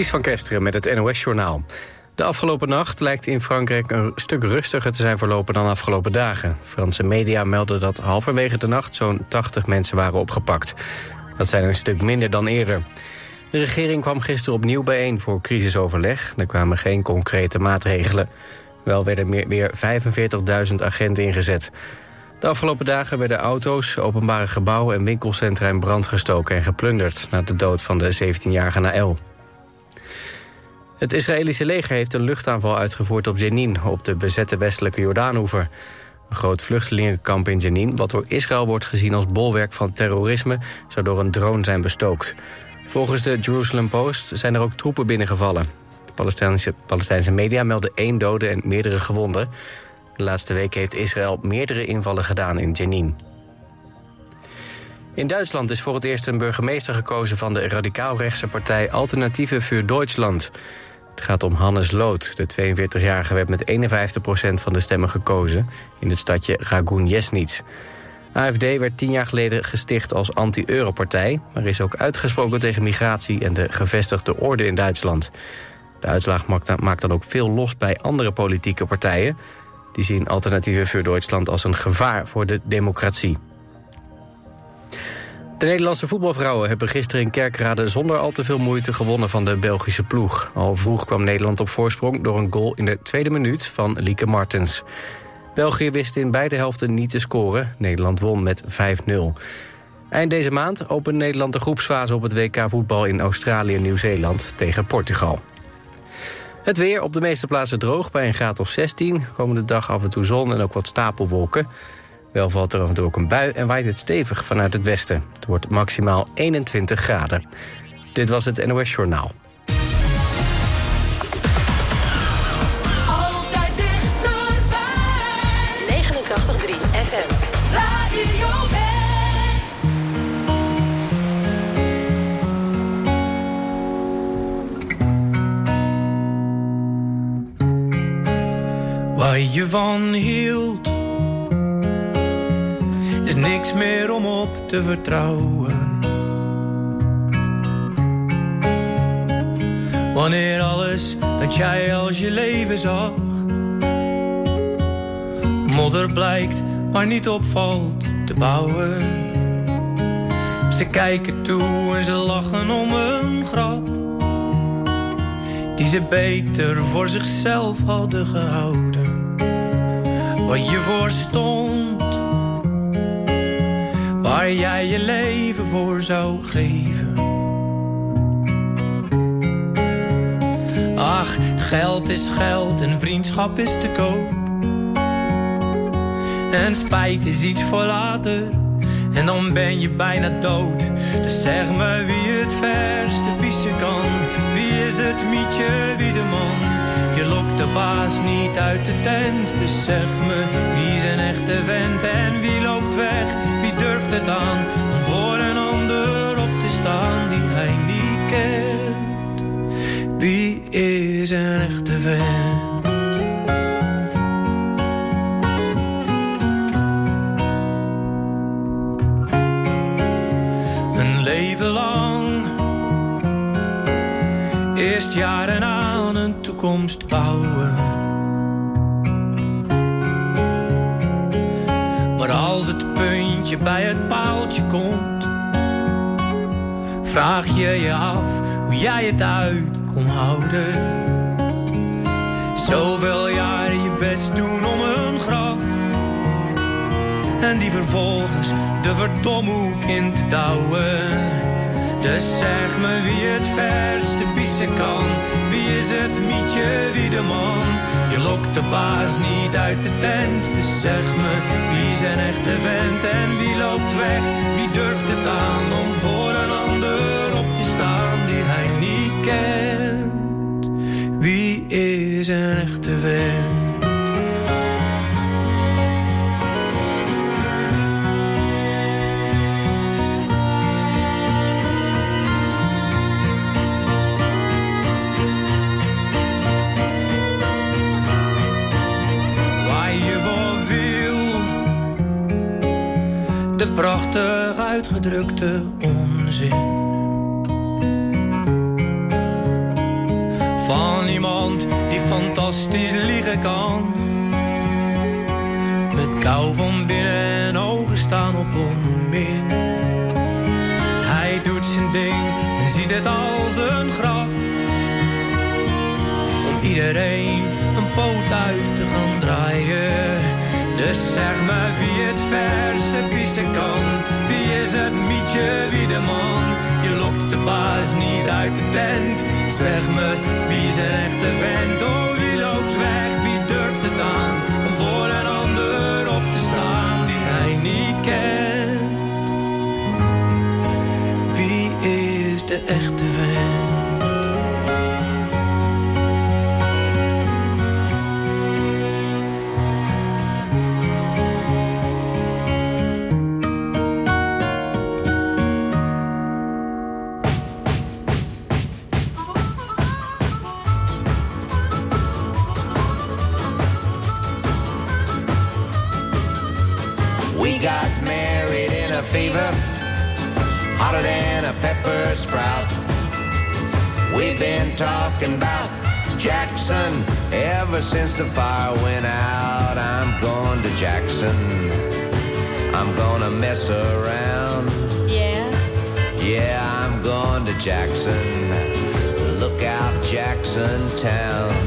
Ties van Kesteren met het NOS-journaal. De afgelopen nacht lijkt in Frankrijk een stuk rustiger te zijn verlopen dan afgelopen dagen. Franse media melden dat halverwege de nacht zo'n 80 mensen waren opgepakt. Dat zijn een stuk minder dan eerder. De regering kwam gisteren opnieuw bijeen voor crisisoverleg. Er kwamen geen concrete maatregelen. Wel werden meer, weer 45.000 agenten ingezet. De afgelopen dagen werden auto's, openbare gebouwen en winkelcentra in brand gestoken en geplunderd... na de dood van de 17-jarige Naël. Het Israëlische leger heeft een luchtaanval uitgevoerd op Jenin... op de bezette westelijke Jordaanhoever. Een groot vluchtelingenkamp in Jenin... wat door Israël wordt gezien als bolwerk van terrorisme... zou door een drone zijn bestookt. Volgens de Jerusalem Post zijn er ook troepen binnengevallen. De Palestijnse, Palestijnse media melden één dode en meerdere gewonden. De laatste week heeft Israël meerdere invallen gedaan in Jenin. In Duitsland is voor het eerst een burgemeester gekozen... van de radicaal-rechtse partij Alternatieve voor Duitsland... Het gaat om Hannes Lood. De 42-jarige werd met 51% van de stemmen gekozen... in het stadje Ragun-Jesnitz. AFD werd tien jaar geleden gesticht als anti-Europartij... maar is ook uitgesproken tegen migratie en de gevestigde orde in Duitsland. De uitslag maakt dan ook veel los bij andere politieke partijen. Die zien alternatieven voor Duitsland als een gevaar voor de democratie. De Nederlandse voetbalvrouwen hebben gisteren in Kerkrade zonder al te veel moeite gewonnen van de Belgische ploeg. Al vroeg kwam Nederland op voorsprong door een goal in de tweede minuut van Lieke Martens. België wist in beide helften niet te scoren. Nederland won met 5-0. Eind deze maand opent Nederland de groepsfase op het WK voetbal in Australië en Nieuw-Zeeland tegen Portugal. Het weer op de meeste plaatsen droog bij een graad of 16. Komende dag af en toe zon en ook wat stapelwolken. Wel valt er af en toe ook een bui en waait het stevig vanuit het westen. Het wordt maximaal 21 graden. Dit was het NOS Journaal. Altijd dichterbij. 89.3 FM. Radio West. Waar je van hield niks meer om op te vertrouwen. Wanneer alles dat jij als je leven zag, modder blijkt maar niet opvalt te bouwen. Ze kijken toe en ze lachen om een grap. Die ze beter voor zichzelf hadden gehouden. Wat je voor stond waar jij je leven voor zou geven. Ach, geld is geld en vriendschap is te koop. En spijt is iets voor later, en dan ben je bijna dood. Dus zeg me wie het verste pissen kan. Wie is het mietje, wie de man? Je lokt de baas niet uit de tent, dus zeg me wie een echte vent en wie loopt weg? Durft het aan om voor een ander op te staan die hij niet kent? Wie is een echte vent? Een leven lang, eerst jaren aan een toekomst bouwen. Puntje bij het paaltje komt, vraag je je af hoe jij het uit kon houden. Zoveel jaren je best doen om een grap. En die vervolgens de verdomhoek in te douwen. Dus zeg me wie het verste pissen kan. Wie is het mietje, wie de man? Je lokt de baas niet uit de tent. Dus zeg me wie zijn echte vent en wie loopt weg? Wie durft het aan om voor een ander op te staan die hij niet kent? Wie is een echte vent? Prachtig uitgedrukte onzin. fantastisch liegen kan. Met kou van binnen en ogen staan op onmin. Hij doet zijn ding en ziet het als een grap. Om iedereen een poot uit te gaan draaien. Dus zeg me wie het verste pissen kan. Wie is het mietje, wie de man? Je lokt de baas niet uit de tent. Zeg me wie is een echte vent? Oh, wie loopt weg, wie durft het aan? Town.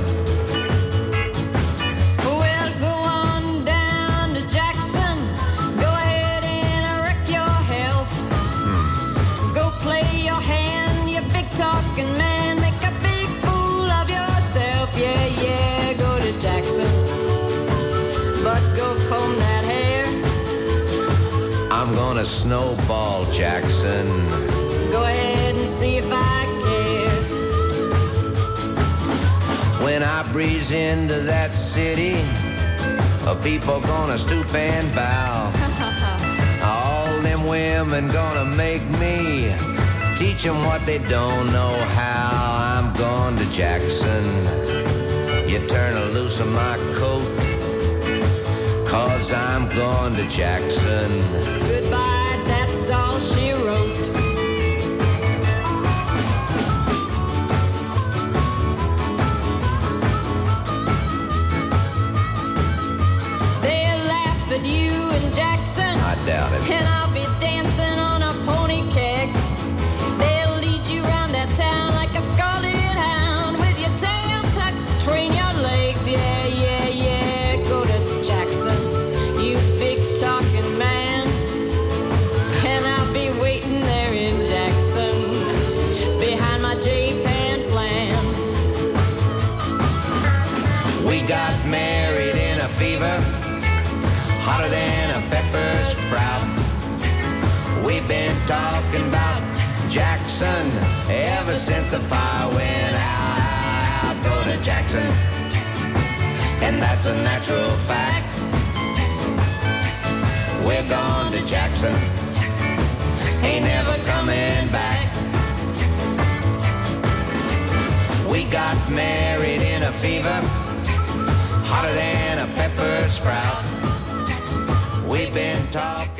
People gonna stoop and bow. All them women gonna make me teach them what they don't know how. I'm going to Jackson. You turn loose of my coat, cause I'm going to Jackson. Goodbye, that's all she wrote. Jackson ever since the fire went out. Go to Jackson, and that's a natural fact. We're gone to Jackson, ain't never coming back. We got married in a fever hotter than a pepper sprout. We've been talking.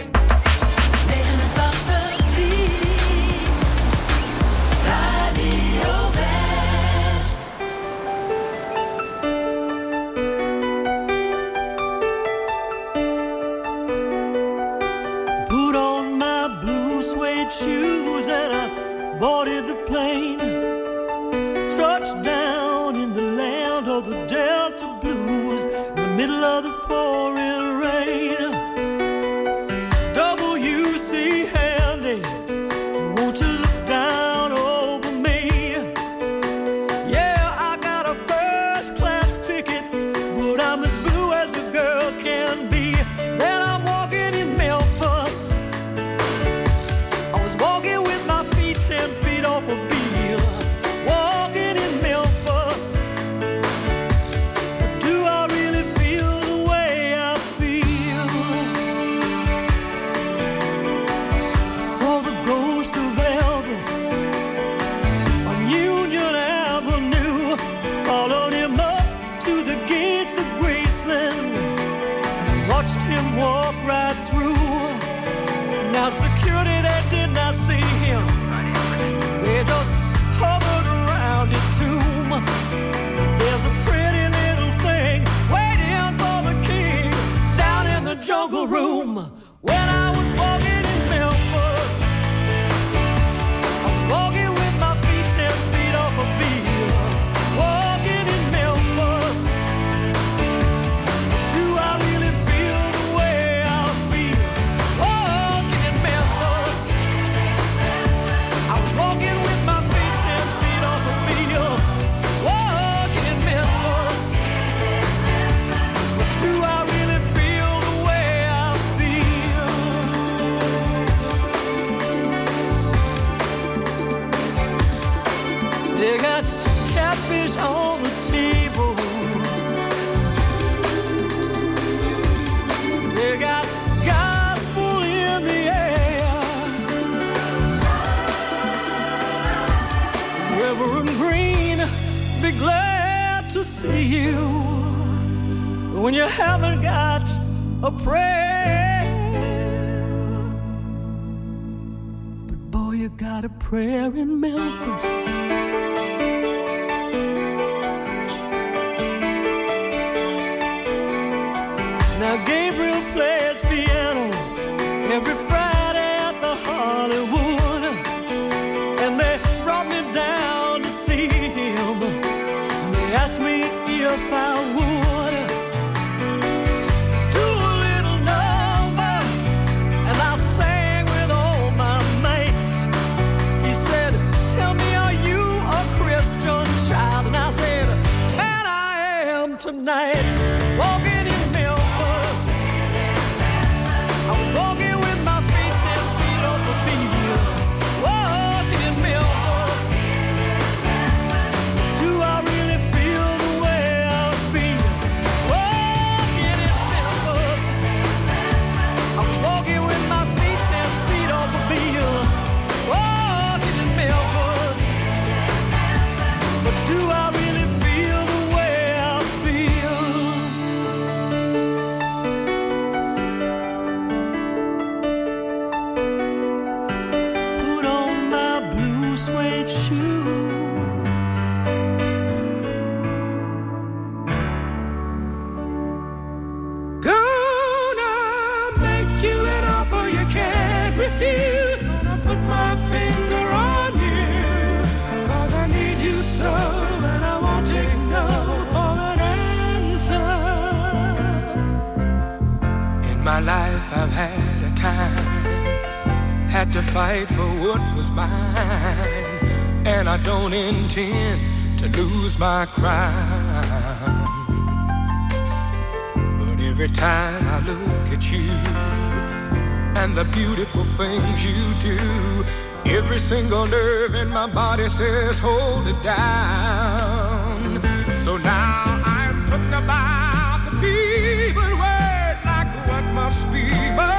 to fight for what was mine, and I don't intend to lose my crown. But every time I look at you and the beautiful things you do, every single nerve in my body says, Hold it down. So now I'm putting about the feeble word like what must be.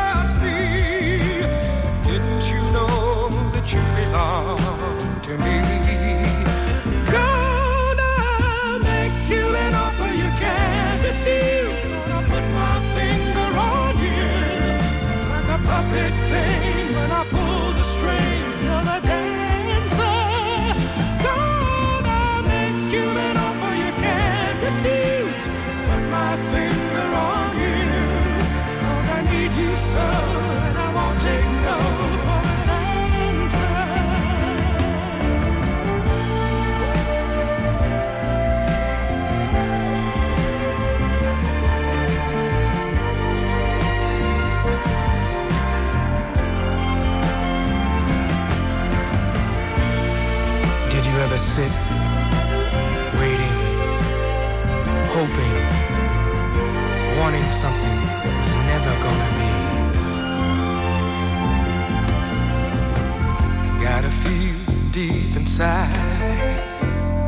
deep inside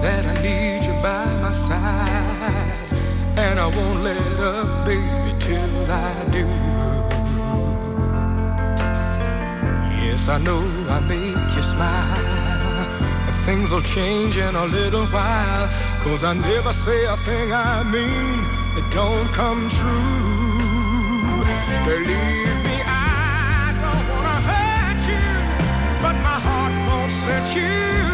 that I need you by my side. And I won't let up, baby, till I do. Yes, I know I make you smile. Things will change in a little while. Cause I never say a thing I mean that don't come true. Believe search you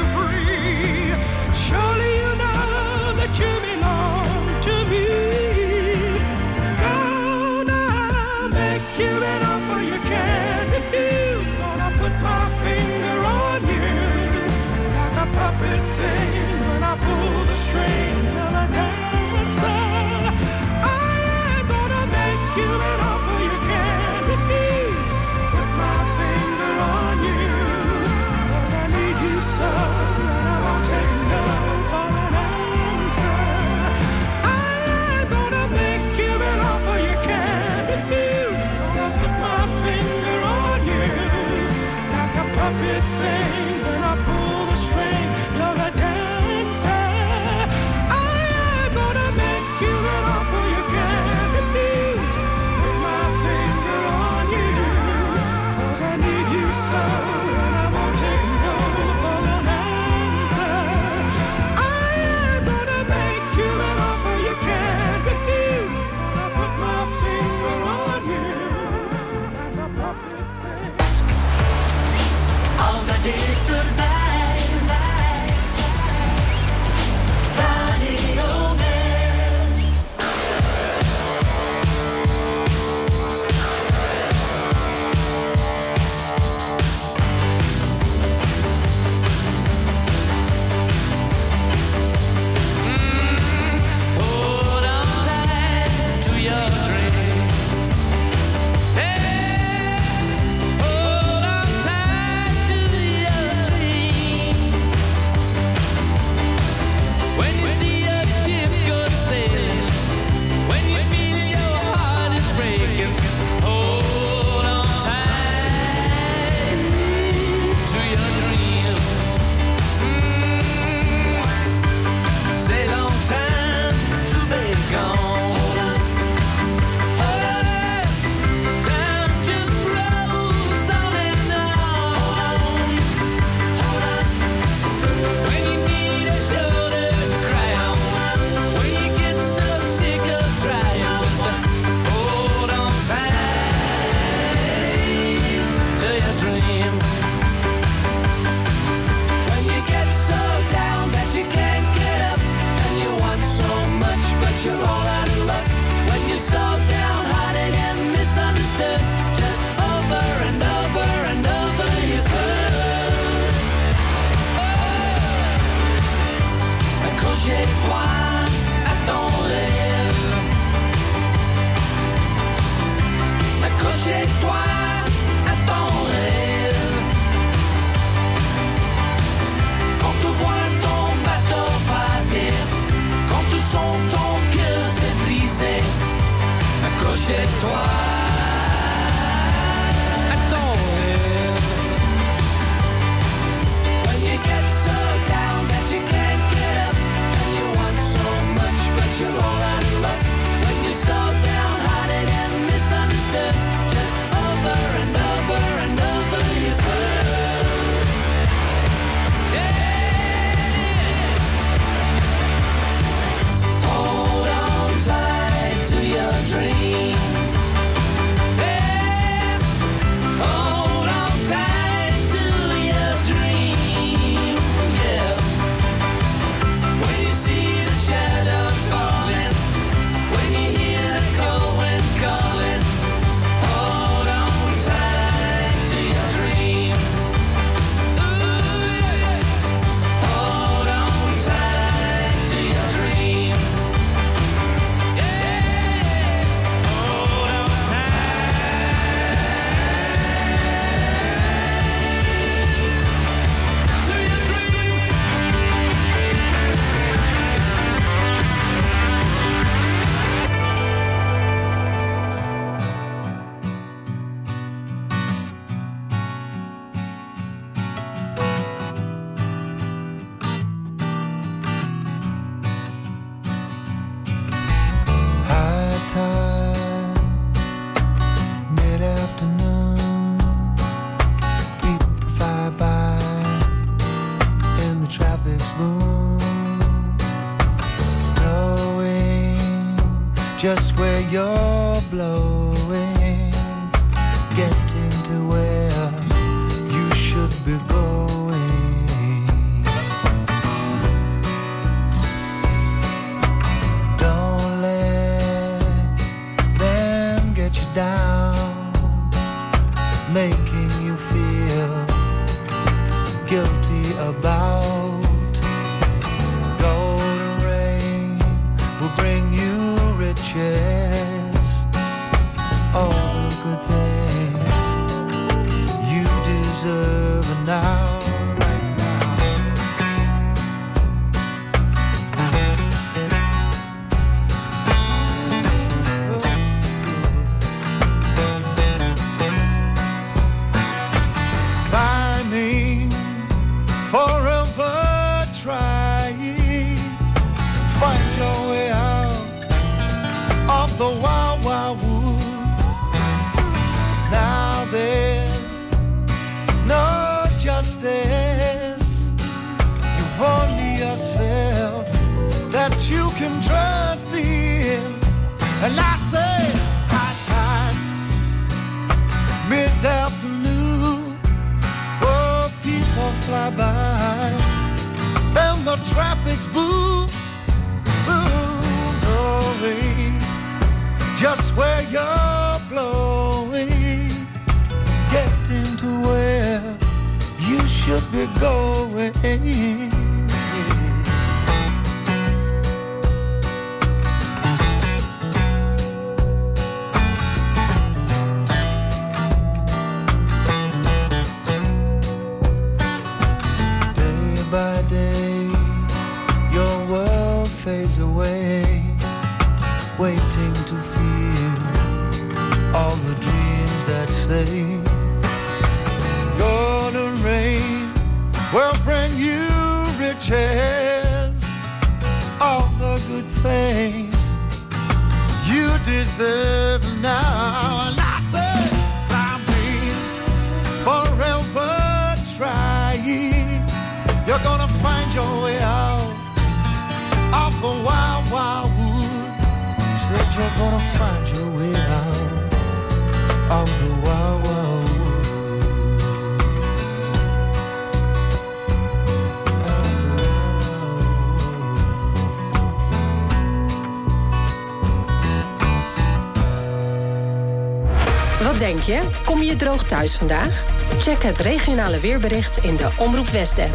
denk je? Kom je droog thuis vandaag? Check het regionale weerbericht in de Omroep West-app.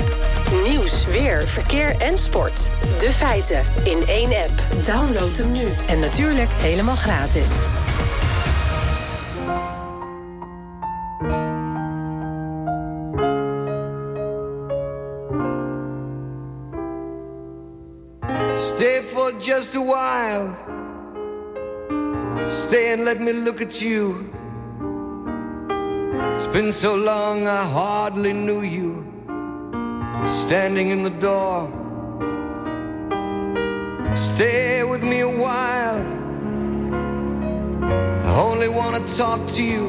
Nieuws, weer, verkeer en sport. De feiten in één app. Download hem nu. En natuurlijk helemaal gratis. Stay for just a while. Stay and let me look at you. It's been so long I hardly knew you. Standing in the door. Stay with me a while. I only want to talk to you.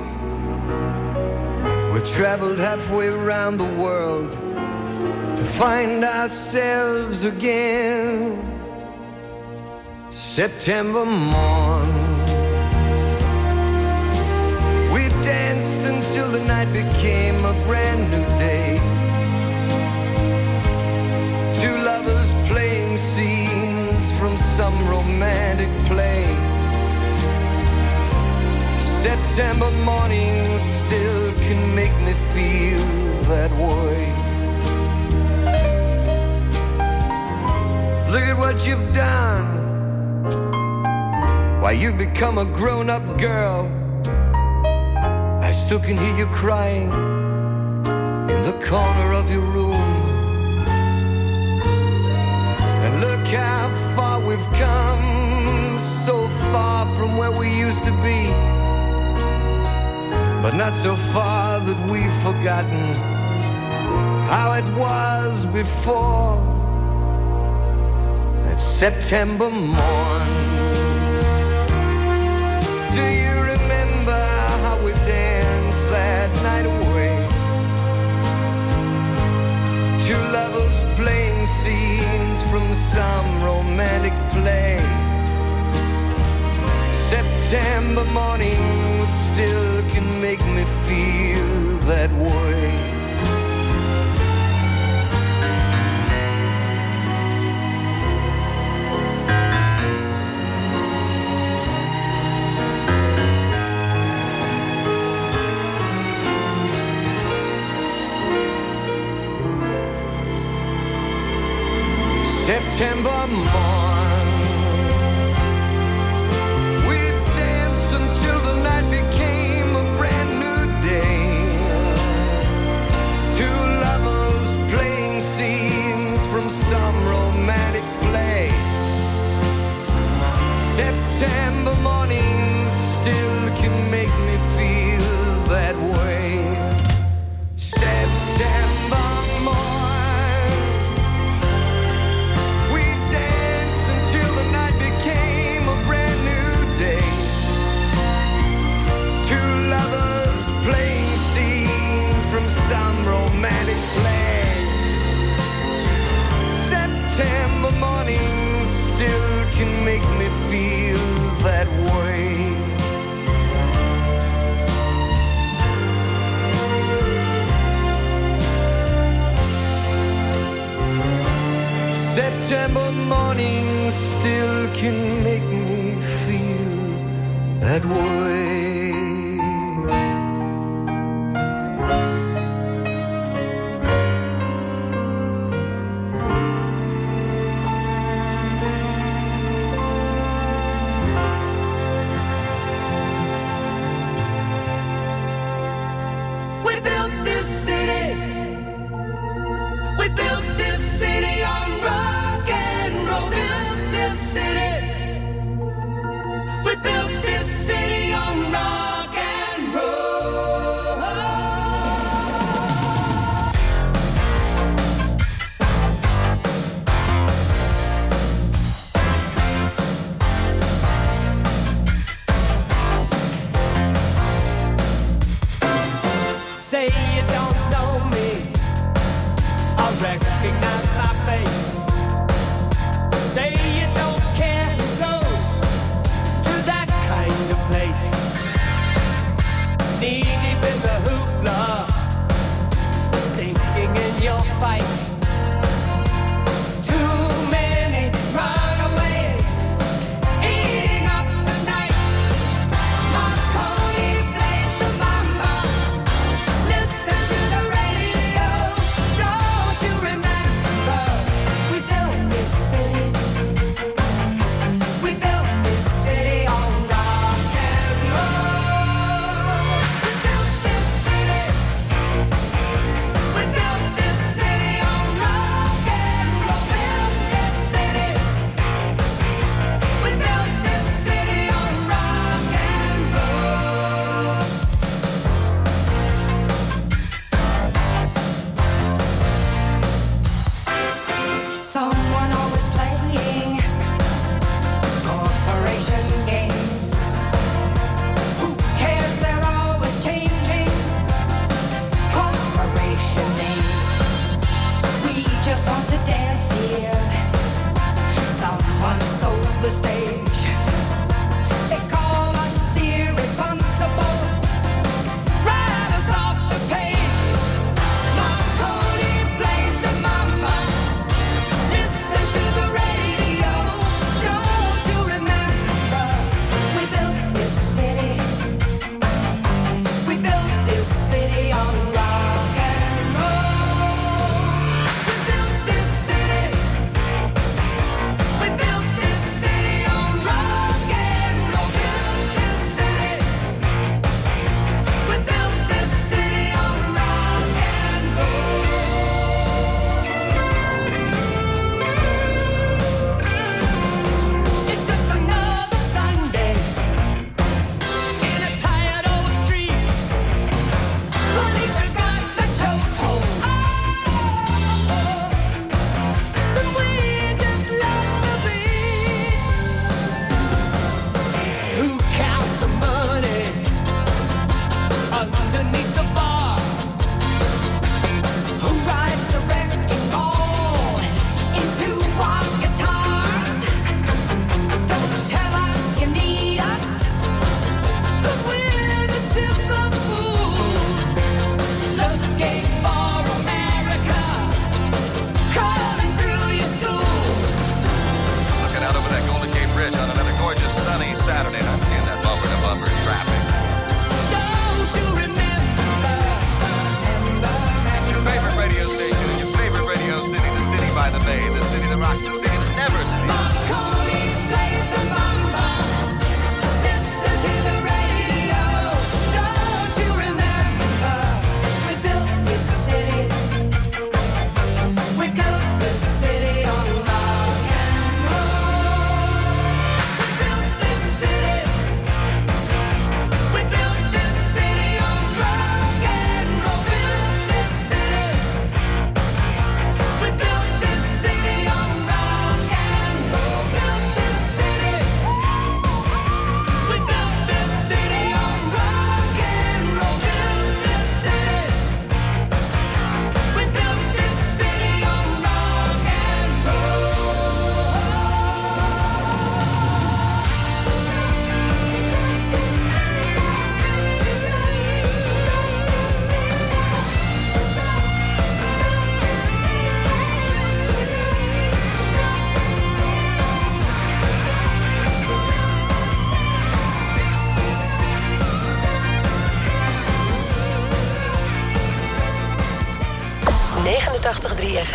We traveled halfway around the world to find ourselves again. September morn. Night became a brand new day. Two lovers playing scenes from some romantic play. September mornings still can make me feel that way. Look at what you've done. Why, you've become a grown up girl. Still can hear you crying in the corner of your room. And look how far we've come, so far from where we used to be. But not so far that we've forgotten how it was before that September morn. Do you remember how we danced that night away. Two lovers playing scenes from some romantic play. September mornings still can make me feel that way. September morn. We danced until the night became a brand new day. Two lovers playing scenes from some romantic play. September. morning still can make me feel that way.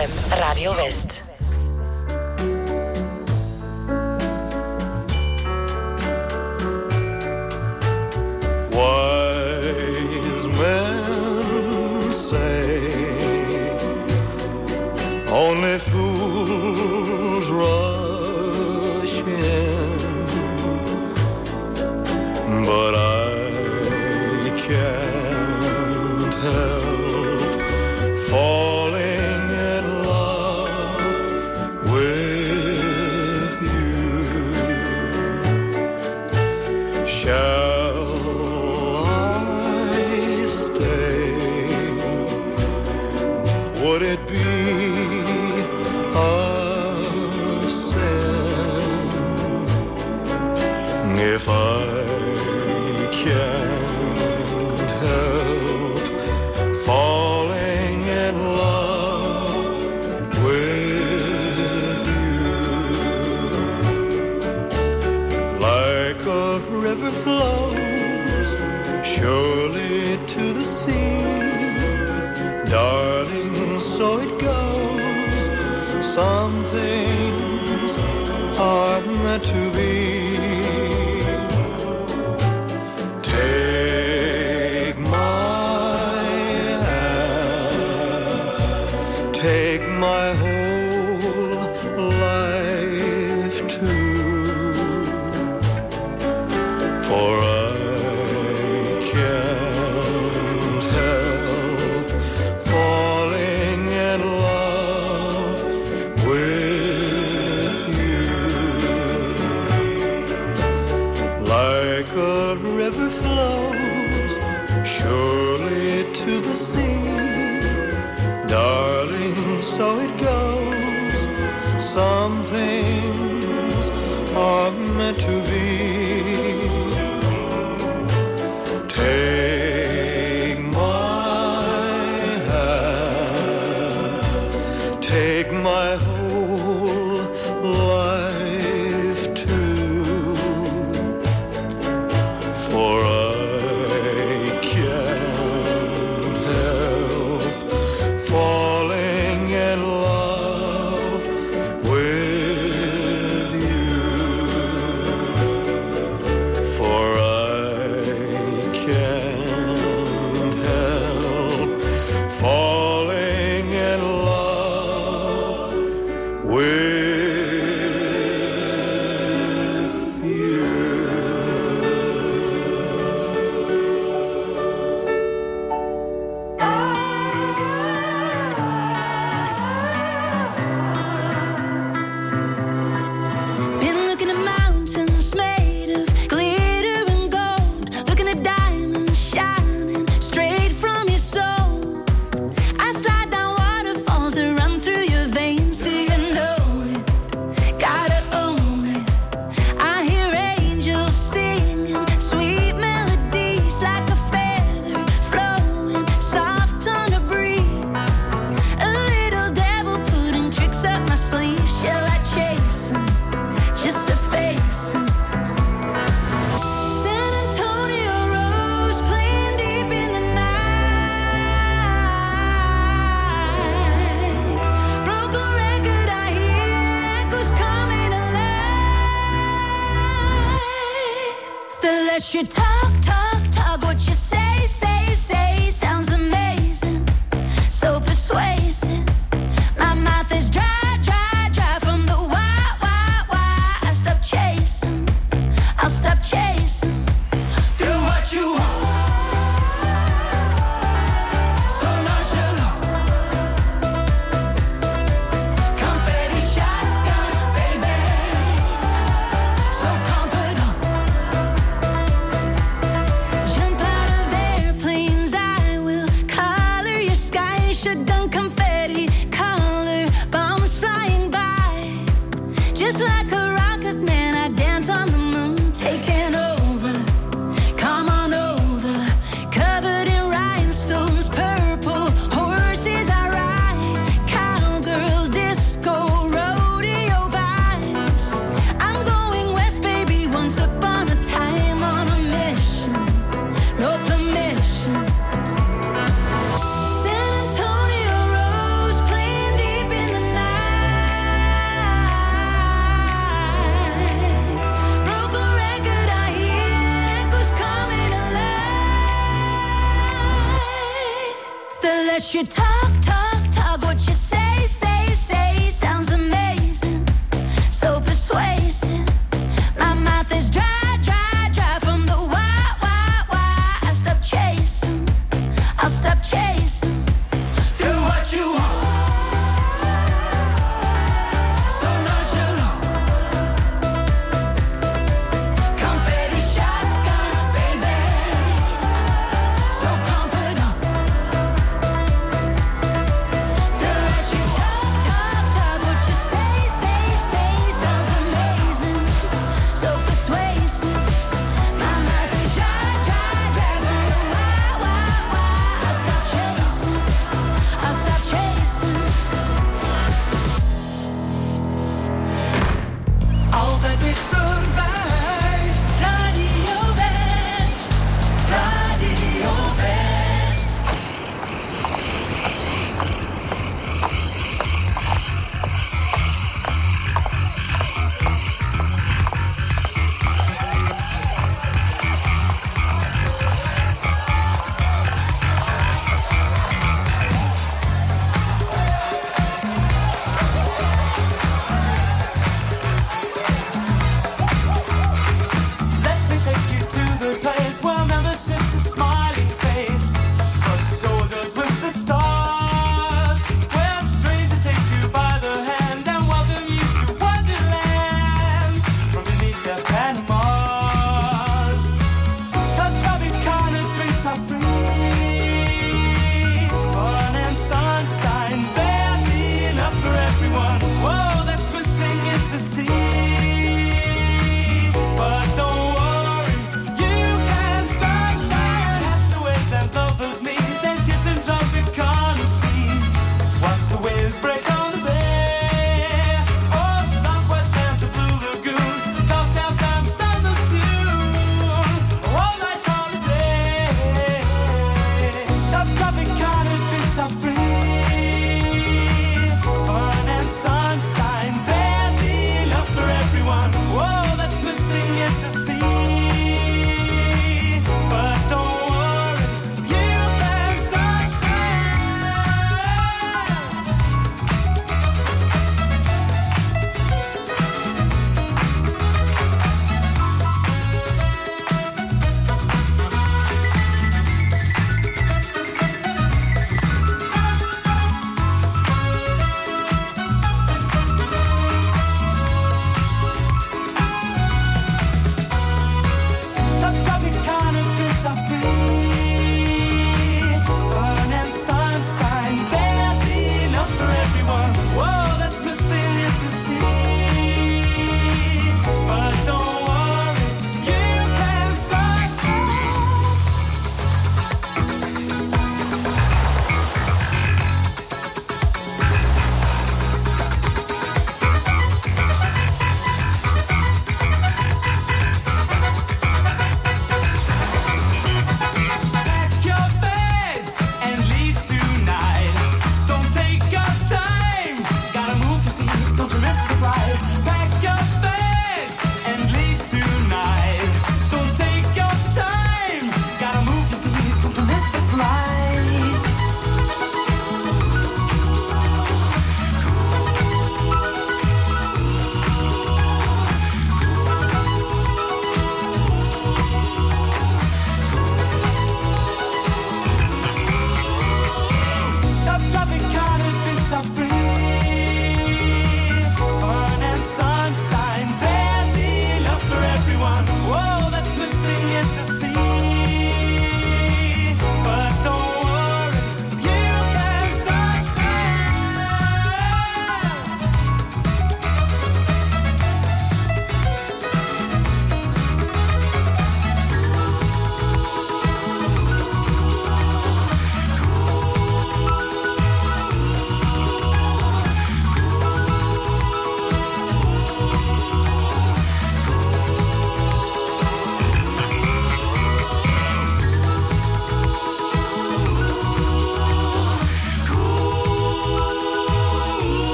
FM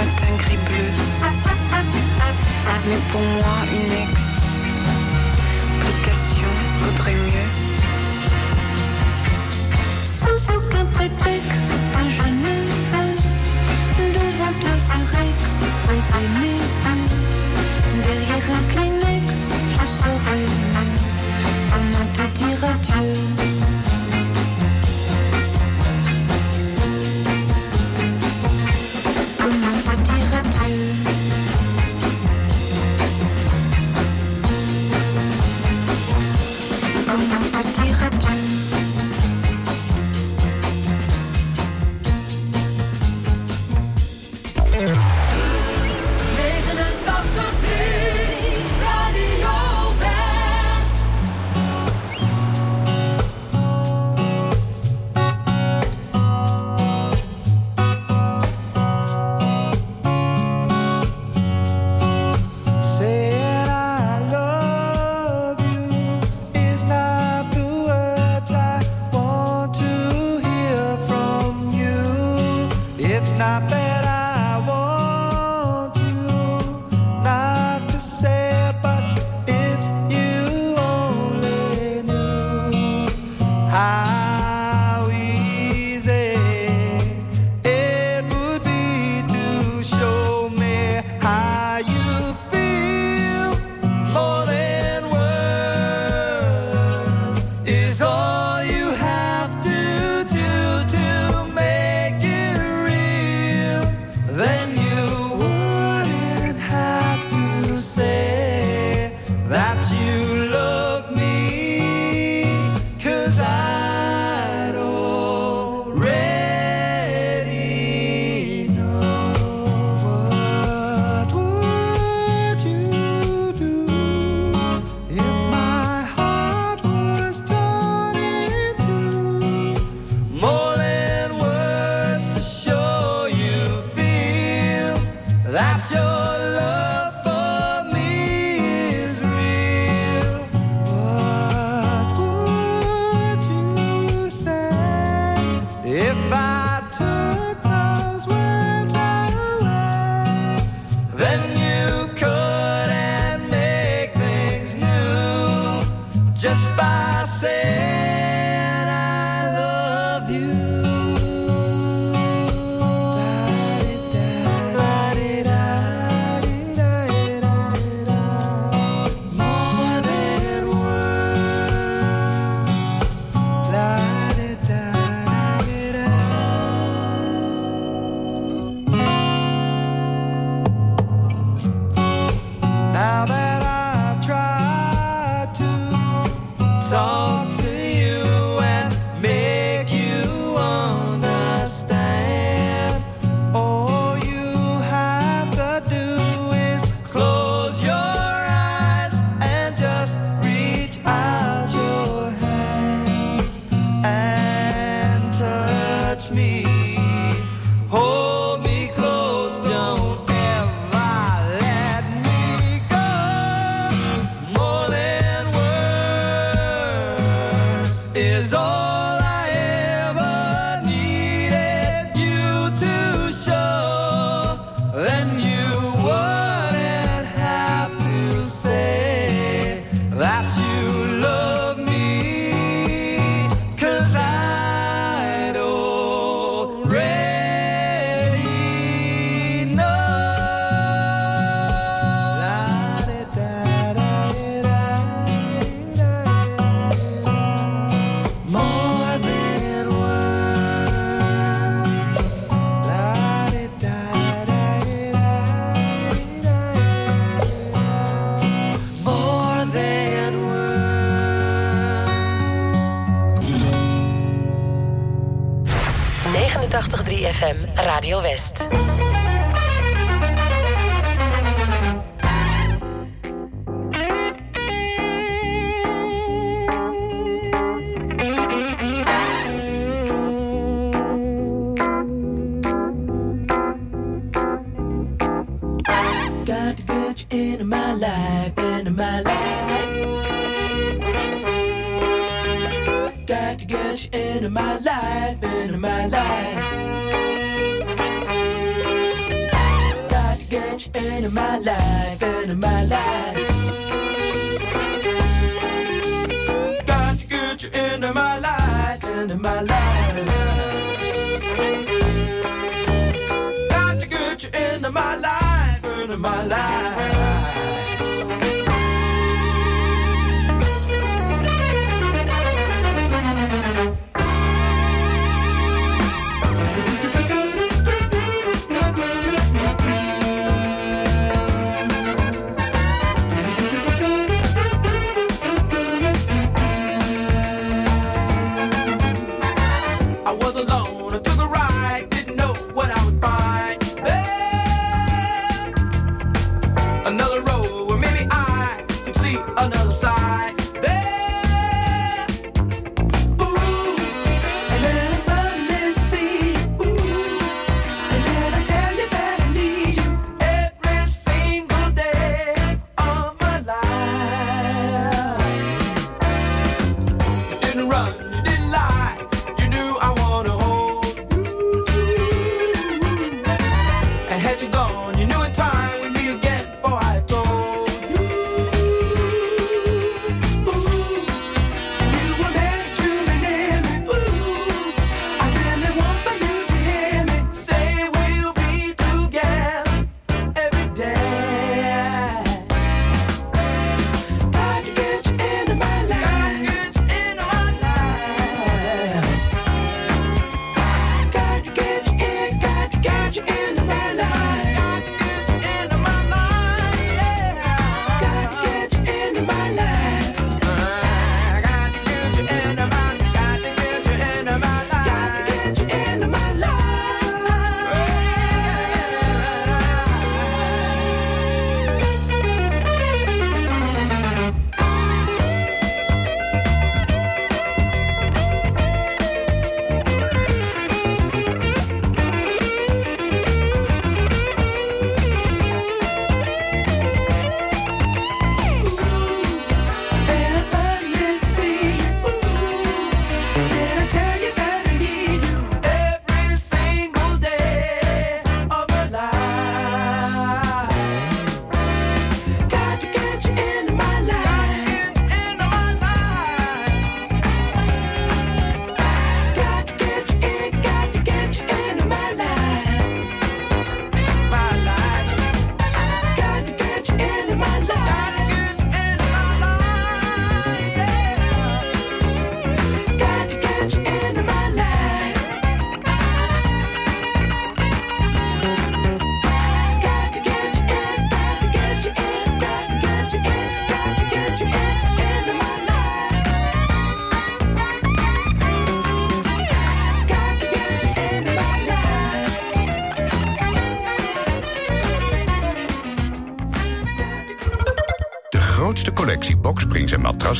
matin gris bleu. Mais pour moi, une explication vaudrait mieux. Sans aucun prétexte, je ne. Devant toi, ce Rex, poser mes yeux. Derrière un Kleenex, je serai mieux. Comment te dire adieu?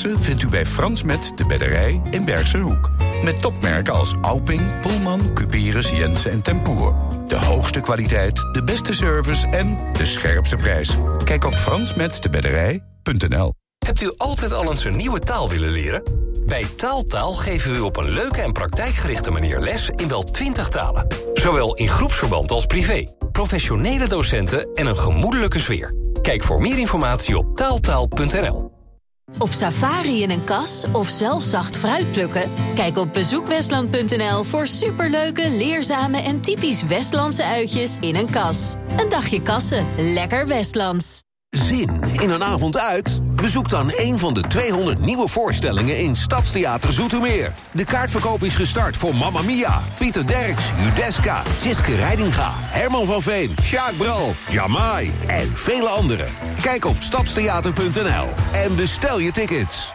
Vindt u bij Frans Met de Bedderij in Bergse Hoek. Met topmerken als Alping, Pullman, Cuperus, Jensen en Tempoer. De hoogste kwaliteit, de beste service en de scherpste prijs. Kijk op fransmetdebedderij.nl Hebt u altijd al eens een nieuwe taal willen leren? Bij Taaltaal geven we op een leuke en praktijkgerichte manier les in wel 20 talen. Zowel in groepsverband als privé. Professionele docenten en een gemoedelijke sfeer. Kijk voor meer informatie op taaltaal.nl. Op safari in een kas of zelf zacht fruit plukken? Kijk op bezoekwestland.nl voor superleuke, leerzame en typisch Westlandse uitjes in een kas. Een dagje kassen, lekker Westlands. Zin in een avond uit? Bezoek dan een van de 200 nieuwe voorstellingen in Stadstheater Zoetermeer. De kaartverkoop is gestart voor Mamma Mia, Pieter Derks, Judeska, Siske Rijdinga, Herman van Veen, Sjaak Bral, Jamai en vele anderen. Kijk op stadstheater.nl en bestel je tickets.